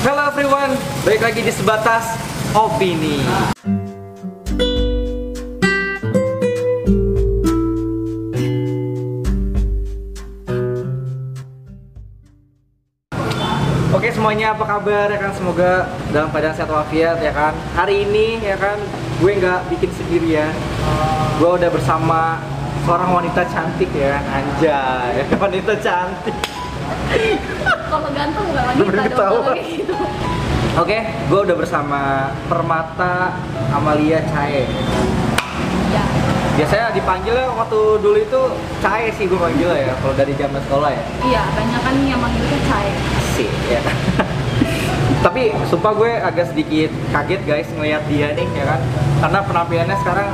Hello everyone, balik lagi di sebatas opini. Oke semuanya apa kabar? Ya kan semoga dalam keadaan sehat walafiat ya kan? Hari ini ya kan gue nggak bikin sendirian. Gue udah bersama seorang wanita cantik ya. Anjay wanita cantik Kalau ganteng wanita baru dong kayak gitu. Oke, gue udah bersama Permata Amalia Cae. Ya. Biasanya dipanggilnya waktu dulu itu Cae sih gue panggilnya ya, kalau dari zaman sekolah ya. Iya, banyak kan yang manggil itu Cai. Sih, ya. Tapi sumpah gue agak sedikit kaget guys ngelihat dia nih ya kan, karena penampilannya sekarang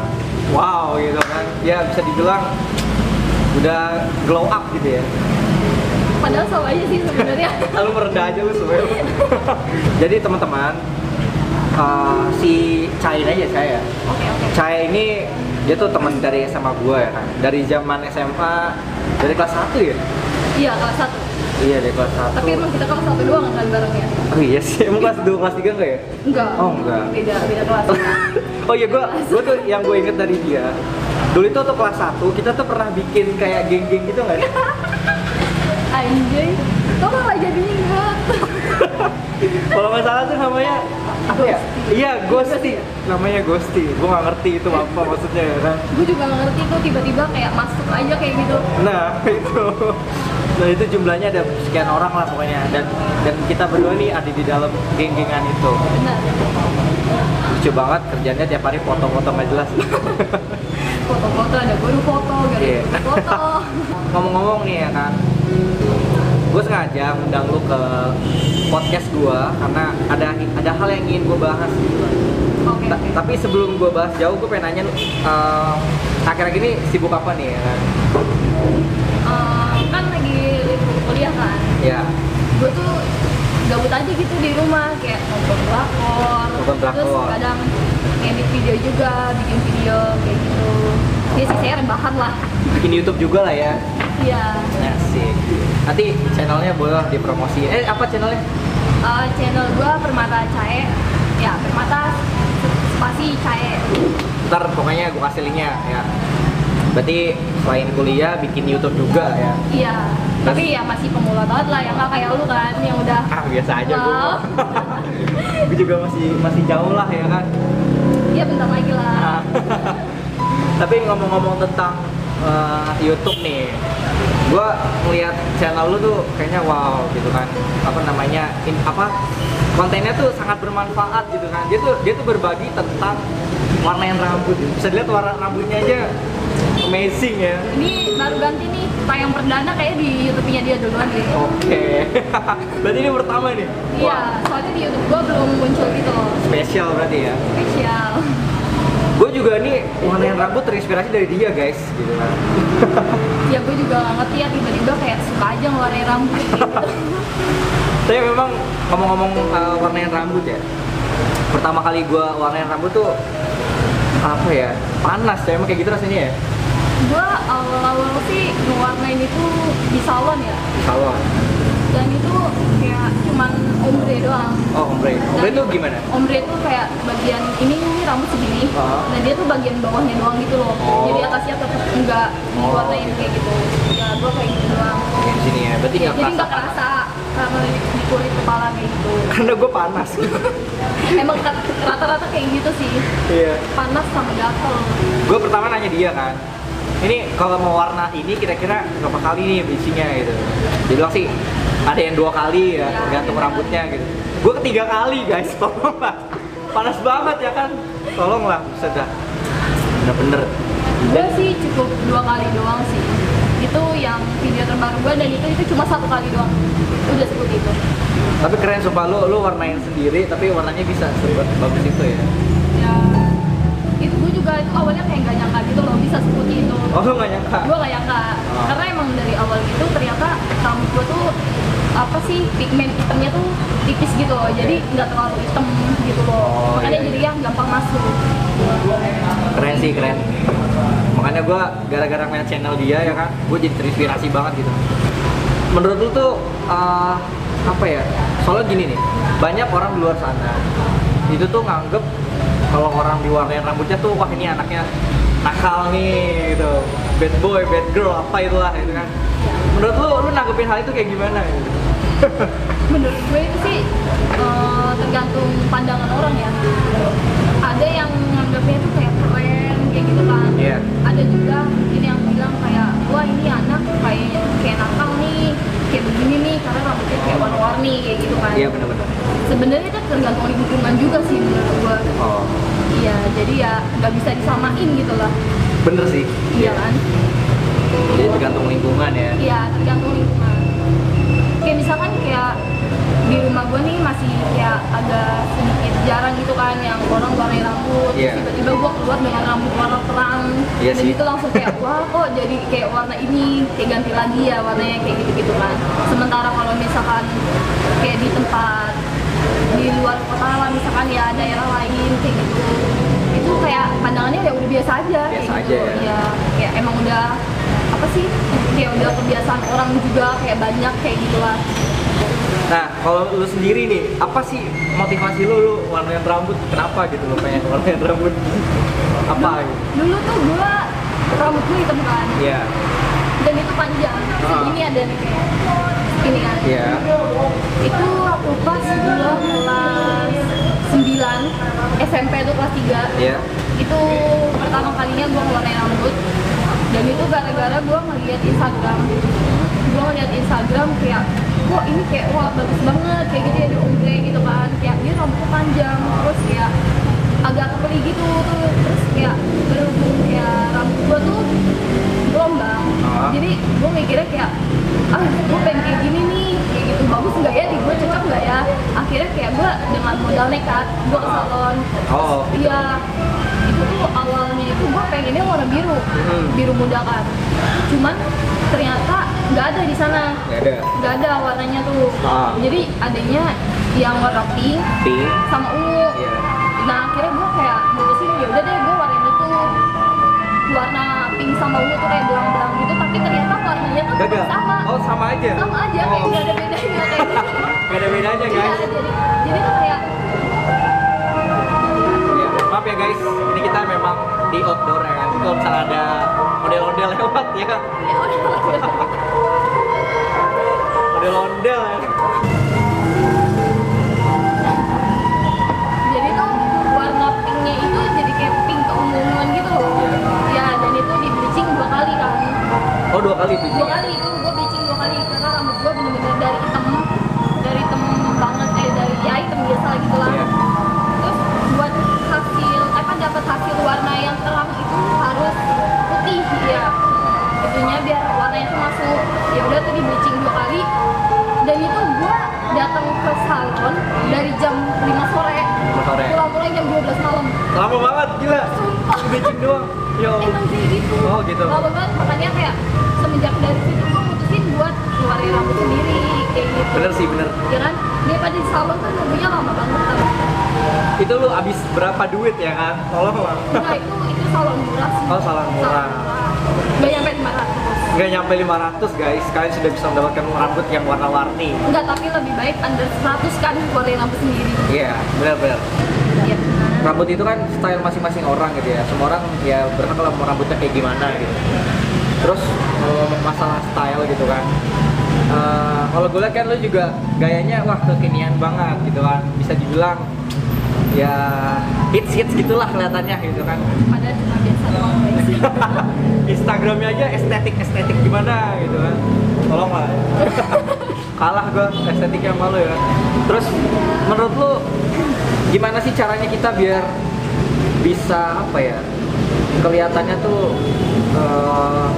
wow gitu kan. Ya bisa dibilang udah glow up gitu ya. Padahal sama aja sih sebenarnya. Lalu merendah aja lu sebenarnya. Jadi teman-teman, uh, si Cain aja saya. Oke, oke. Cahaya ini dia tuh teman dari SMA gue ya kan dari zaman SMA dari kelas 1 ya Iya, kelas satu. iya dari kelas 1 Tapi emang kita kelas satu doang kan barengnya? oh iya sih emang kelas 2 kelas 3 enggak ya Enggak. Oh, enggak. Beda, beda kelas. oh iya gue gue tuh yang gue inget dari dia dulu itu tuh kelas 1 kita tuh pernah bikin kayak geng-geng gitu nggak sih? Anjay. Kok malah jadi ingat? kalau nggak salah tuh namanya apa ya iya Ghosty namanya Ghosty gue nggak ngerti itu apa maksudnya ya kan Gue juga nggak ngerti tuh tiba-tiba kayak masuk aja kayak gitu. Nah itu, nah itu jumlahnya ada sekian orang lah pokoknya dan dan kita berdua nih ada di dalam geng-gengan itu. Benar. Lucu banget kerjanya tiap hari foto-foto nggak jelas. Foto-foto ada guru foto, gak ada foto. Ngomong-ngomong nih ya kan, gue sengaja undang lu ke podcast gue karena ada ada hal yang ingin gue bahas gitu. Oke, Ta- oke. Tapi sebelum gue bahas jauh, gue pengen nanya eh, akhir-akhir ini sibuk apa nih ya kan? Eh, kan lagi libur kuliah kan. Ya, gue tuh gabut aja gitu di rumah kayak nonton drakor. terus kadang edit video juga bikin video kayak gitu ya sih saya rebahan lah bikin YouTube juga lah ya. iya Asik. Nanti channelnya boleh dipromosi. Eh apa channelnya? Eh, channel gue permata cae ya permata spasi cae Ntar pokoknya gue kasih linknya ya. Berarti selain kuliah bikin YouTube juga ya. iya tapi ya masih pemula banget lah yang nggak kayak lu kan yang udah Ah biasa aja. Wow. gue juga masih masih jauh lah ya kan. iya bentar lagi lah Ah. Tapi ngomong-ngomong tentang eh, YouTube nih, gue ngeliat channel lu tuh kayaknya wow gitu kan. Apa namanya? in- apa kontennya tuh sangat bermanfaat gitu kan. Dia tuh dia tuh berbagi tentang warnain rambut. Bisa dilihat warna rambutnya aja amazing ya. ini baru ganti nih tayang perdana kayak di YouTube-nya dia duluan deh Oke. berarti ini pertama nih. iya soalnya di YouTube gue belum muncul gitu Spesial berarti ya. spesial Gue juga nih warnain rambut terinspirasi dari dia guys, gitu kan. ya gue juga gak ngerti ya tiba-tiba kayak suka aja ngeluarin rambut gitu Tapi memang ngomong-ngomong uh, warnain rambut ya. Pertama kali gue warnain rambut tuh apa ya? Panas ya, emang kayak gitu rasanya ya. gue awal-awal sih ngewarnain itu di salon ya Di salon. Dan itu kayak cuman ombre doang Oh, ombre. Ombre tuh gimana? ombre tuh kayak bagian ini rambut segini Oh. nah dia tuh bagian bawahnya doang gitu loh Oh. jadi atasnya tetap enggak Oh. diwarnain kayak gitu ya gue kayak gitu doang di sini ya. Berarti Ya, nggak jadi kerasa. nggak kerasa karena di di kulit kepala kayak gitu Karena gue panas. emang rata-rata kayak gitu sih Iya. panas sama gatel gue pertama nanya dia kan ini kalau mau warna ini kira-kira berapa kali nih isinya gitu dia bilang sih ada yang dua kali ya iya. rambutnya gitu. Gue ketiga kali guys. Tolonglah panas banget ya kan? Tolonglah sudah. Bener-bener. Gue sih cukup dua kali doang sih. Itu yang video terbaru gue dan itu itu cuma satu kali doang. Udah seperti itu. Tapi keren sumpah. Lu lu warnain sendiri tapi warnanya bisa bagus itu ya. Ya itu gue juga itu awalnya kayak gak nyangka gitu loh bisa seperti itu. Oh lu nggak nyangka? Gue gak nyangka. Oh. karena emang dari awal gitu ternyata rambut gue tuh apa sih pigmen hitamnya tuh tipis gitu loh. Jadi nggak terlalu hitam gitu loh. Oh, makanya iya. jadi yang gampang masuk. Keren sih keren. Makanya gue gara-gara ngeliat channel dia ya kan gue jadi terinspirasi banget gitu. Menurut lu tuh uh, apa ya? Soalnya gini nih banyak orang di luar sana itu tuh nganggep kalau orang diwarnain rambutnya tuh wah ini anaknya nakal nih gitu. Bad boy bad girl apa itulah gitu kan. Menurut lu lu nanggepin hal itu kayak gimana gitu? menurut gue itu sih eh, tergantung pandangan orang ya. Ada yang nganggapnya itu kayak keren kayak gitu kan. Iya. ada juga mungkin yang bilang kayak wah ini anak kayak kayak nakal nih kayak begini nih karena rambutnya kayak warna-warni kayak gitu kan. Iya bener-bener. Sebenarnya itu tergantung lingkungan juga sih menurut gue oh. Iya jadi ya nggak bisa disamain gitu lah bener sih. Iya kan? Jadi tergantung lingkungan ya. Iya, tergantung lingkungan. Kayak misalkan kayak di rumah gue nih masih kayak agak sedikit jarang gitu kan yang orang warnai rambut terus tiba-tiba gue keluar dengan rambut warna terang Iya dan sih. itu langsung kayak wah kok jadi kayak warna ini kayak ganti lagi ya warnanya kayak gitu-gitu kan sementara kalau misalkan kayak di tempat di luar kota lah misalkan ya daerah lain kayak gitu itu kayak pandangannya ya udah biasa aja kayak Biasa gitu. aja ya. Iya, kayak emang udah apa sih kayak udah kebiasaan orang juga kayak banyak kayak gitulah Nah, kalau lu sendiri nih, apa sih motivasi lu lu warnain rambut? Kenapa gitu lu pengen warnain rambut? Apa gitu? dulu tuh gua rambut gue hitam kan Iya. dan itu panjang Ah. segini ada nih kayak ini kan Iya. itu aku pas gua kelas 9 SMP itu kelas 3 Iya. itu pertama kalinya gua ngewarnain rambut dan itu gara-gara gua ngeliat Instagram. Gua ngeliat Instagram kayak kok ini kayak wah bagus banget kayak gitu ya di ombre gitu kan. Kayak dia rambutnya panjang terus kayak agak kepeli gitu tuh terus kayak berhubung kayak rambut gua tuh gelombang. Ah. jadi gua mikirnya kayak ah gua pengen kayak gini nih kayak gitu bagus nggak ya? Di gua cocok nggak ya? Akhirnya kayak gua dengan modal nekat gua ke salon. Oh, gitu. Iya, itu tuh awalnya itu gue pengennya warna biru, Hmm. biru muda kan. Cuman ternyata nggak ada di sana, Nggak ada. nggak ada warnanya tuh. Ah. Jadi adanya yang warna pink Pink. sama ungu. Iya. Nah akhirnya gue kayak mutusin ya udah deh gue warnain itu warna pink sama ungu tuh kayak belang-belang gitu, tapi ternyata warnanya tuh Gagal. sama. Oh, sama aja. Sama aja kayak Oh. nggak ada bedanya kayak gitu. Gak ada bedanya, Iya, guys. jadi jadi tuh kayak Ya, maaf ya guys, ini kita memang di outdoor ya kan. Kalau misalnya ada model-model lewat ya kan. ya Model-model ya. jadi tuh warna pinknya itu jadi kayak pink keunguan gitu loh ya dan itu di bleaching dua kali kan Oh, dua kali tuh. dua kali Lama banget, gila. sumpah Bleaching doang. Ya emang kayak gitu Oh, gitu. lama banget makanya kayak semenjak dari situ gue mutusin buat keluarin rambut sendiri kayak gitu Bener sih, bener. ya kan daripada di salon kan nunggunya lama banget kan Itu lu abis berapa duit ya kan? Tolong lah. nah itu itu salon murah sih Oh, salon murah. gak nyampe 500 Nggak nyampe 500 guys, kalian sudah bisa mendapatkan rambut yang warna-warni. enggak tapi lebih baik under 100 kan keluarin rambut sendiri Iya, benar-benar. Rambut itu kan style masing-masing orang gitu ya. Semua orang ya berhak lah mau rambutnya kayak gimana gitu. Terus kalau masalah style gitu kan. eh, kalau gue lihat kan lu juga gayanya wah kekinian banget gitu kan. Bisa dibilang ya hits hits gitulah kelihatannya gitu kan. padahal cuma biasa Instagramnya aja estetik estetik gimana gitu kan. Tolong lah. Kalah gue estetiknya malu ya. Terus menurut lu gimana sih caranya kita biar bisa apa ya kelihatannya tuh eh,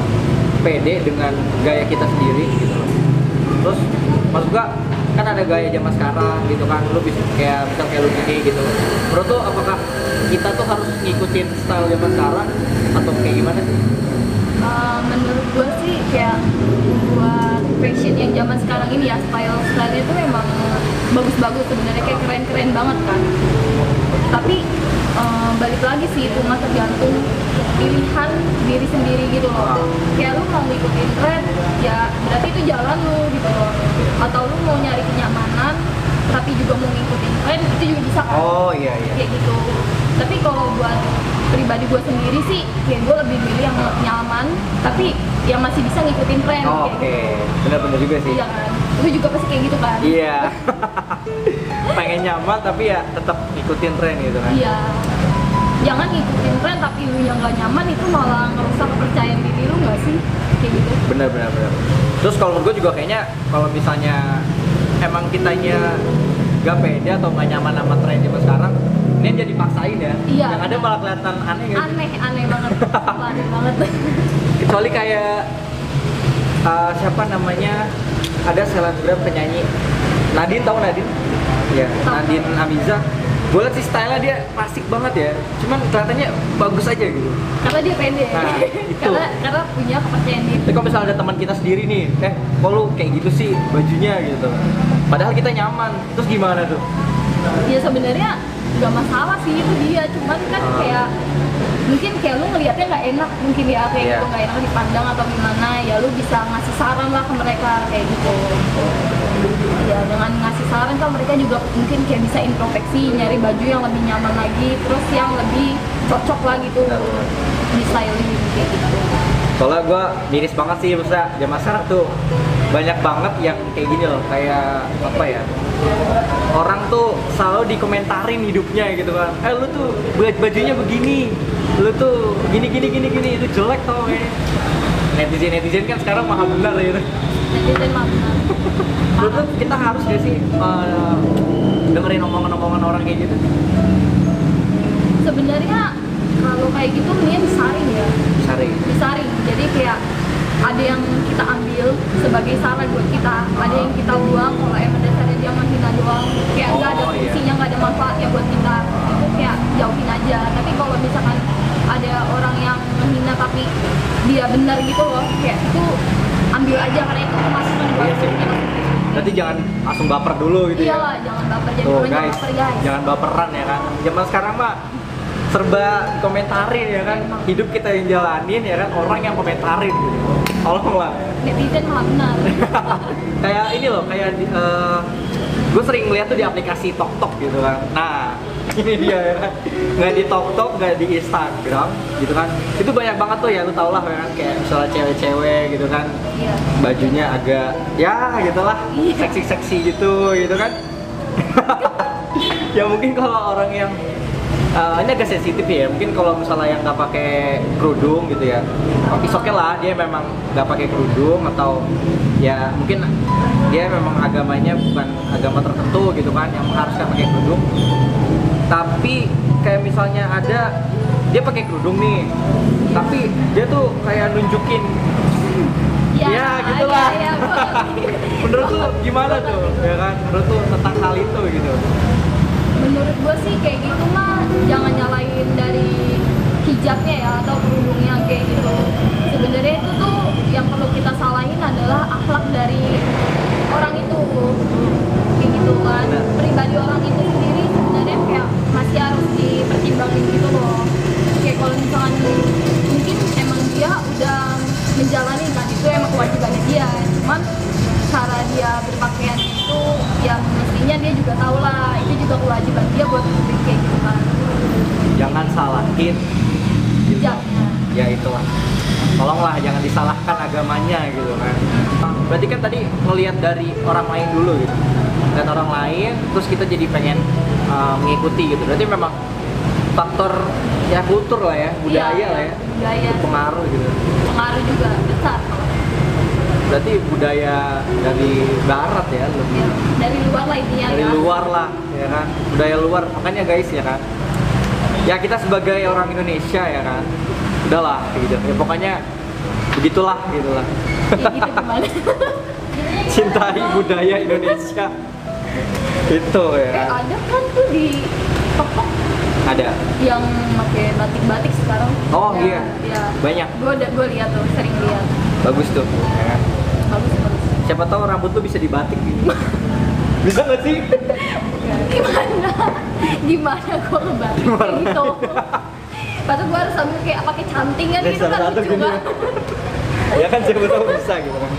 pede dengan gaya kita sendiri gitu loh. Terus maksud gua kan ada gaya zaman sekarang gitu kan lu bisa kayak misal kayak lu gini gitu menurut lu apakah kita tuh harus ngikutin style zaman sekarang atau kayak gimana sih? Uh, menurut gue sih kayak buat fashion yang zaman sekarang ini ya style style itu memang bagus-bagus sebenarnya kayak keren-keren banget kan. Tapi uh, balik lagi sih itu mah tergantung pilihan diri sendiri gitu loh. Kayak lu mau ngikutin tren ya berarti itu jalan lu gitu loh. Atau lu mau nyari kenyamanan juga mau ngikutin tren itu juga bisa kan. Oh iya iya. Kayak gitu. Tapi kalau buat pribadi gue sendiri sih kayak gue lebih milih yang nyaman tapi yang masih bisa ngikutin tren Oh, oke gitu benar-benar juga sih. Iya kan? Lu juga pasti kayak gitu kan? Iya. Pengen nyaman tapi ya tetap ikutin tren gitu kan. Iya. Jangan ngikutin tren tapi lu yang gak nyaman itu malah ngerusak kepercayaan diri lu gak sih? Kayak gitu. Benar benar benar. Terus kalau menurut gue juga kayaknya kalau misalnya emang kitanya gak pede atau gak nyaman sama tren zaman sekarang ini jadi paksain ya? Iya. yang ada malah kelihatan aneh gitu aneh aneh banget. Aneh banget. Kecuali kayak uh, siapa namanya? Ada selebgram penyanyi. Nadine tahu Nadine? Ya. Nadine Amiza. Gue liat sih stylenya dia klasik banget ya. Cuman kelihatannya bagus aja gitu. Karena dia pede. Nah, itu. karena karena punya kepercayaan diri. Tapi kalau misalnya ada teman kita sendiri nih eh kok lu kayak gitu sih bajunya? gitu. Padahal kita nyaman. Terus gimana tuh ya sebenarnya nggak masalah sih itu dia cuman kan Ah. kayak mungkin kayak lu ngelihatnya nggak enak mungkin ya kayak Iya. gitu nggak enak dipandang atau gimana ya lu bisa ngasih saran lah ke mereka kayak gitu ya dengan ngasih saran kan mereka juga mungkin kayak bisa introspeksi nyari baju yang lebih nyaman lagi terus yang lebih cocok lah gitu di styling kayak gitu soalnya gue miris banget sih maksudnya zaman sekarang tuh banyak banget yang kayak gini loh kayak apa ya orang tuh selalu dikomentarin hidupnya gitu kan. Eh lu tuh baj- bajunya begini lu tuh gini gini gini gini itu jelek tau kayaknya netizen netizen kan sekarang maha benar gitu netizen mah benar. Lu kita harus gak sih eh, dengerin omongan-omongan orang kayak gitu? Sebenarnya kalau kayak gitu mendingan disaring ya. Sari disaring. Jadi kayak ada yang kita ambil sebagai saran buat kita ada yang kita buang kalau emang dia menghina doang kayak nggak ada Oh, iya. fungsinya nggak ada manfaatnya buat kita itu kayak jauhin aja tapi kalau misalkan ada orang yang menghina tapi dia benar gitu loh kayak itu ambil aja karena itu masukan buat Iya sih. kita berarti jangan langsung baper dulu gitu ya iyalah jangan baper jadi Tuh orang jangan guys, baper guys jangan baperan ya kan. Zaman sekarang mah serba komentarin ya kan. Hidup kita yang jalanin ya kan, orang yang komentarin gitu. Tolonglah. netizen malah benar kayak ini loh, kayak gue sering ngeliat tuh di aplikasi TokTok gitu kan. Nah, ini dia ya. Nggak di TokTok, nggak di Instagram gitu kan. Itu banyak banget tuh ya, lu tau lah ya kan. Kayak misalnya cewek-cewek gitu kan. iya Bajunya agak, ya gitulah, Iya. seksi-seksi gitu gitu kan. ya mungkin kalau orang yang eh, ini agak sensitif ya mungkin kalau misalnya yang nggak pakai kerudung gitu ya oke oke lah dia memang nggak pakai kerudung atau ya mungkin dia memang agamanya bukan agama tertentu gitu kan yang mengharuskan pakai kerudung. Tapi kayak misalnya ada dia pakai kerudung nih. Tapi dia tuh kayak nunjukin ya, gitulah. iya, iya, gua- menurut lu gimana tuh? Ya kan? Menurut lu tentang hal itu gitu. Menurut gue sih kayak gitu mah jangan nyalain dari hijabnya ya atau kerudungnya kayak gitu. Sebenarnya itu tuh yang perlu kita salahin adalah akhlak dari orang itu. Kayak gitu kan. Pribadi orang itu sendiri sebenarnya kayak masih harus dipertimbangin gitu loh kan tadi ngelihat dari orang lain dulu gitu. Lihat orang lain terus kita jadi pengen uh, mengikuti gitu. Berarti memang faktor ya kultur lah ya budaya Iya, lah ya budaya. pengaruh gitu. Pengaruh juga besar. Berarti budaya dari barat ya lebih ya, dari luar lah intinya dari ya. luar lah ya kan? Budaya luar makanya guys ya kan? Ya kita sebagai orang Indonesia ya kan? Udahlah gitu. Ya pokoknya begitulah. Gitulah ya gitu gimana? Cintai budaya Indonesia. Itu ya. Eh ada kan tuh di toko ada. Yang pakai batik-batik sekarang? Oh, Ya, iya. ya. banyak. Gue udah gue lihat tuh sering lihat. Bagus tuh. Ya bagus bagus. Siapa tahu rambut tuh bisa dibatik gitu. Bisa nggak sih? Gimana? Gimana gue ngebatik gitu? Padahal gue harus sambil kayak pakai canting kan Dari gitu kan lucu banget. Ya kan siapa tahu bisa gitu kan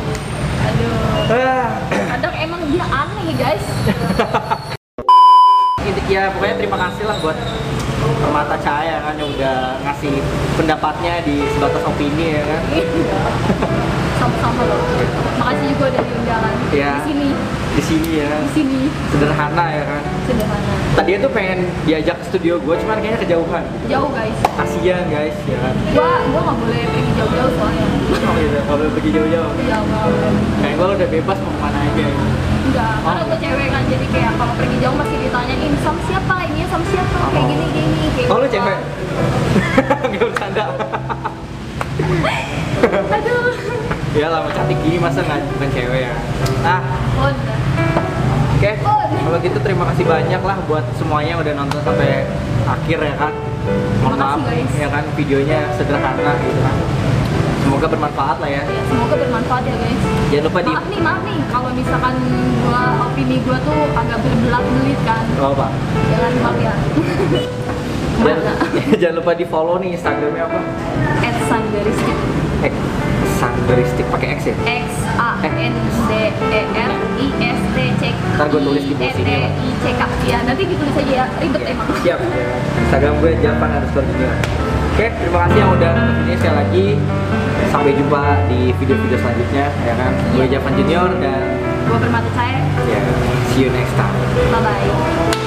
Aduh, Ah. kadang emang dia aneh guys. ya pokoknya terima kasih lah buat Permata Cahaya kan yang udah ngasih pendapatnya di sebatas opini ya kan. sama-sama loh makasih juga udah diundang Iya. di sini Di sini ya di sini Sederhana ya kan. Sederhana Tadi tuh pengen diajak ke studio gue, cuman kayaknya kejauhan. jauh guys Kasian guys ya kan. gua gua nggak boleh pergi jauh-jauh soalnya Oh gitu, kalau boleh pergi jauh-jauh. jauh nggak boleh Kayak gue udah bebas mau ke mana aja. Ya. enggak karena Oh. gue cewek kan jadi kayak kalau pergi jauh masih ditanyain sama siapa ini sama siapa kayak Oh. gini gini kayak Oh lu gitu. cewek? Gak bercanda. aduh ya lah, mau cantik gini masa nggak bukan cewek ya. Nah, oh. Oke, Oh. kalau gitu terima kasih banyak lah buat semuanya udah nonton sampai akhir ya kan. Mohon maaf guys. ya kan videonya sederhana gitu kan. Semoga bermanfaat lah ya. ya semoga bermanfaat ya guys Jangan lupa di maaf nih maaf nih kalau misalkan gua opini gua tuh agak berbelat belit kan oh, apa? jangan maaf ya Jangan, jangan lupa di follow nih Instagramnya apa? at Sandaristik X Sanderistik pakai X ya? X A N D E Ntar gua tulis di bawah sini ya. K ya nanti ditulis aja ya ribet emang Siap. Ya. Instagram gue Japan underscore junior. Oke, terima kasih yang udah nonton video sekali lagi. Sampai jumpa di video-video selanjutnya ya kan. Gue Iya. Javan Junior dan gua bermata saya ya see you next time. bye bye